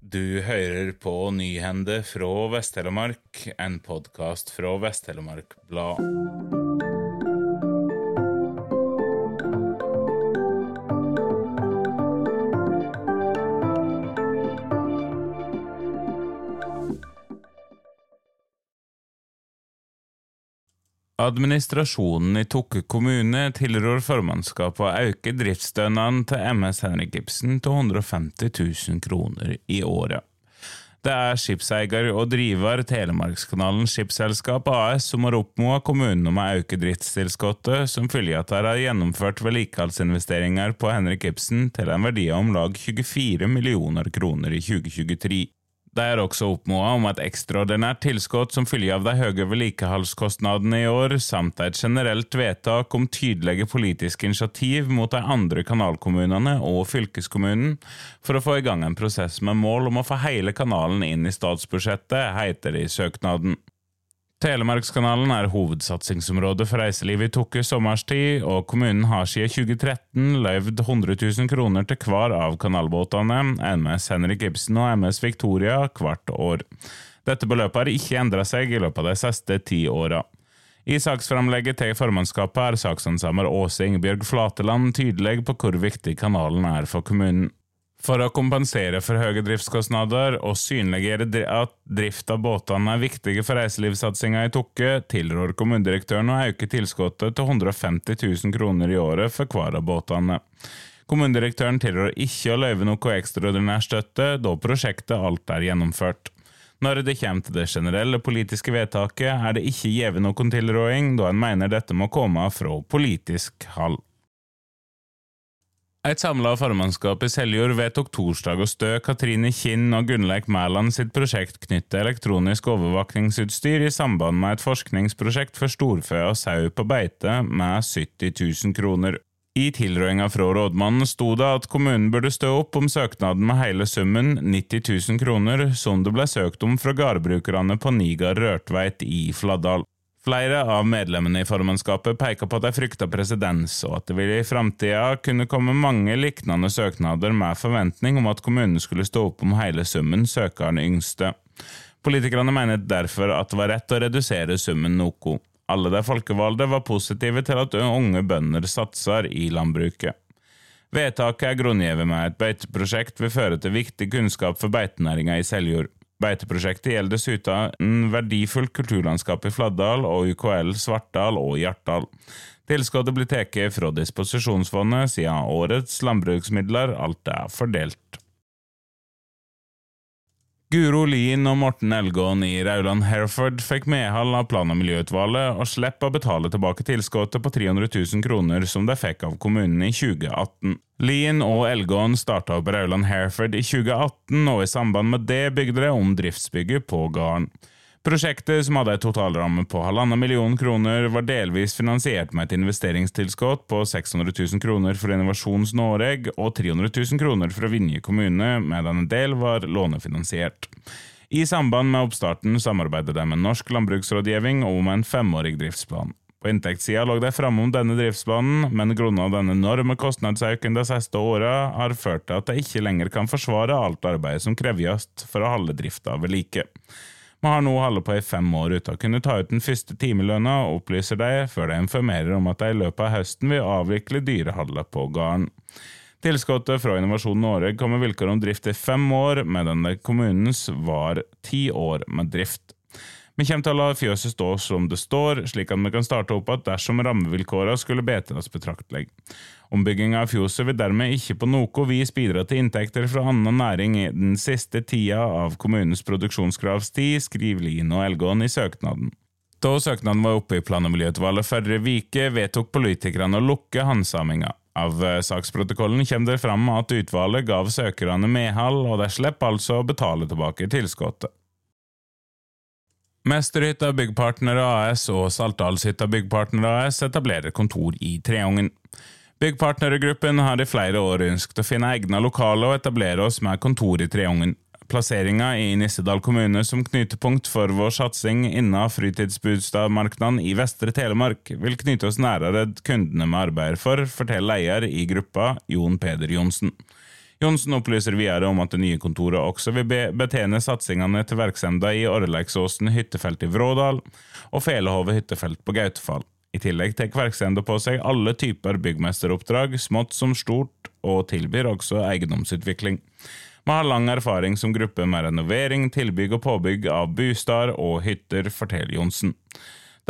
Du hører på Nyhende fra Vest-Telemark, en podkast fra Vest-Telemark Blad. Administrasjonen i Tokke kommune tilrår formannskapet å øke driftsstønaden til MS Henrik Ibsen til 150 000 kroner i året. Det er skipseier og driver Telemarkskanalen Skipsselskap AS som har oppmoda kommunen om å øke driftstilskuddet som følge av at de har gjennomført vedlikeholdsinvesteringer på Henrik Ibsen til en verdi av om lag 24 millioner kroner i 2023. De er også oppmoda om et ekstraordinært tilskudd som følge av de høye vedlikeholdskostnadene i år, samt et generelt vedtak om tydelige politiske initiativ mot de andre kanalkommunene og fylkeskommunen for å få i gang en prosess med mål om å få hele kanalen inn i statsbudsjettet, heter det i søknaden. Telemarkskanalen er hovedsatsingsområdet for reiselivet i Tokke sommerstid, og kommunen har siden 2013 løyvd 100 000 kroner til hver av kanalbåtene, MS Henrik Ibsen og MS Victoria, hvert år. Dette beløpet har ikke endret seg i løpet av de siste ti åra. I saksframlegget til formannskapet er saksansammer Åse Ingebjørg Flateland tydelig på hvor viktig kanalen er for kommunen. For å kompensere for høye driftskostnader og synliggjøre at drift av båtene er viktige for reiselivssatsinga i Tokke, tilrår kommunedirektøren å øke tilskuddet til 150 000 kroner i året for hver av båtene. Kommunedirektøren tilrår ikke å løyve noe ekstraordinær støtte, da prosjektet alt er gjennomført. Når det kommer til det generelle politiske vedtaket, er det ikke gitt noen tilråding, da en mener dette må komme fra politisk hold. Et samla formannskap i Seljord vedtok torsdag å stø Katrine Kinn og Gunnleik Mæland sitt prosjekt knyttet elektronisk overvåkningsutstyr i samband med et forskningsprosjekt for storfe og sau på beite med 70 000 kroner. I tilrådinga fra rådmannen sto det at kommunen burde stå opp om søknaden med hele summen 90 000 kroner, som det ble søkt om fra gårdbrukerne på Nigar Rørtveit i Fladdal. Flere av medlemmene i formannskapet peker på at de frykter presedens, og at det vil i framtida kunne komme mange lignende søknader med forventning om at kommunen skulle stå opp om hele summen søkeren yngste. Politikerne mener derfor at det var rett å redusere summen noe. Alle de folkevalgte var positive til at unge bønder satser i landbruket. Vedtaket er grunngitt med et beiteprosjekt vil føre til viktig kunnskap for beitenæringa i Seljord. Beiteprosjektet gjelder dessuten verdifull kulturlandskap i Fladdal og UKL Svartdal og Hjartdal. Tilskuddet blir tatt fra disposisjonsfondet siden årets landbruksmidler alt er fordelt. Guro Lien og Morten Elgåen i Rauland Hereford fikk medhold av plan- og miljøutvalget og slipper å betale tilbake tilskuddet på 300 000 kroner som de fikk av kommunen i 2018. Lien og Elgåen starta opp Rauland Hereford i 2018, og i samband med det bygde de om driftsbygget på gården. Prosjektet, som hadde en totalramme på halvannen million kroner, var delvis finansiert med et investeringstilskudd på 600 000 kroner fra Innovasjons Norge og 300 000 kroner fra Vinje kommune, medan en del var lånefinansiert. I samband med oppstarten samarbeidet de med Norsk landbruksrådgivning om en femårig driftsplan. På inntektssida lå de framme om denne driftsplanen, men grunnet den enorme kostnadsøkningen de siste åra har ført til at de ikke lenger kan forsvare alt arbeidet som kreves for å holde drifta ved like. Vi har nå holdt på i fem år uten å kunne ta ut den første timelønna, opplyser de før de informerer om at de i løpet av høsten vil avvikle dyreholdet på gården. Tilskuddet fra Innovasjon Norge kom med vilkår om drift i fem år, medan kommunens var ti år med drift. Vi kommer til å la fjøset stå som det står, slik at vi kan starte opp igjen dersom rammevilkårene skulle bedres betraktelig. Ombygginga av fjøset vil dermed ikke på noe vis bidra til inntekter fra annen næring i den siste tida av kommunens produksjonskravstid, skriver Lien og Elgåen i søknaden. Da søknaden var oppe i plan- og miljøutvalget forrige uke, vedtok politikerne å lukke handsaminga. Av saksprotokollen kommer det fram at utvalget gav søkerne medhold, og de slipper altså å betale tilbake tilskuddet. Mesterhytta Byggpartner AS og Saltdalshytta Byggpartner AS etablerer kontor i Treungen. Byggpartnergruppen har i flere år ønsket å finne egne lokaler og etablere oss med kontor i Treungen. Plasseringa i Nissedal kommune som knutepunkt for vår satsing innen fritidsbudstadmarkedet i Vestre Telemark vil knytte oss nærere kundene vi arbeider for, forteller leder i gruppa, Jon Peder Johnsen. Johnsen opplyser videre om at det nye kontoret også vil betjene satsingene til verksemda i Orleiksåsen hyttefelt i Vrådal og Felehove hyttefelt på Gautefall. I tillegg tar verksemda på seg alle typer byggmesteroppdrag, smått som stort, og tilbyr også eiendomsutvikling. Vi har lang erfaring som gruppe med renovering, tilbygg og påbygg av bosteder og hytter, forteller Johnsen.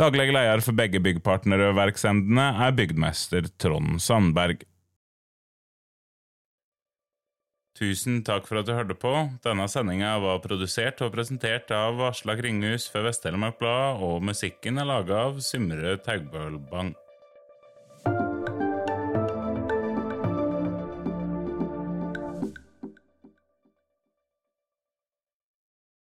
Daglig leder for begge byggpartnerverksemdene er byggmester Trond Sandberg. Tusen takk for at du hørte på. Denne sendinga var produsert og presentert av Aslak Ringhus for Vest-Telemark Blad, og musikken er laga av Symre Taugbølbang.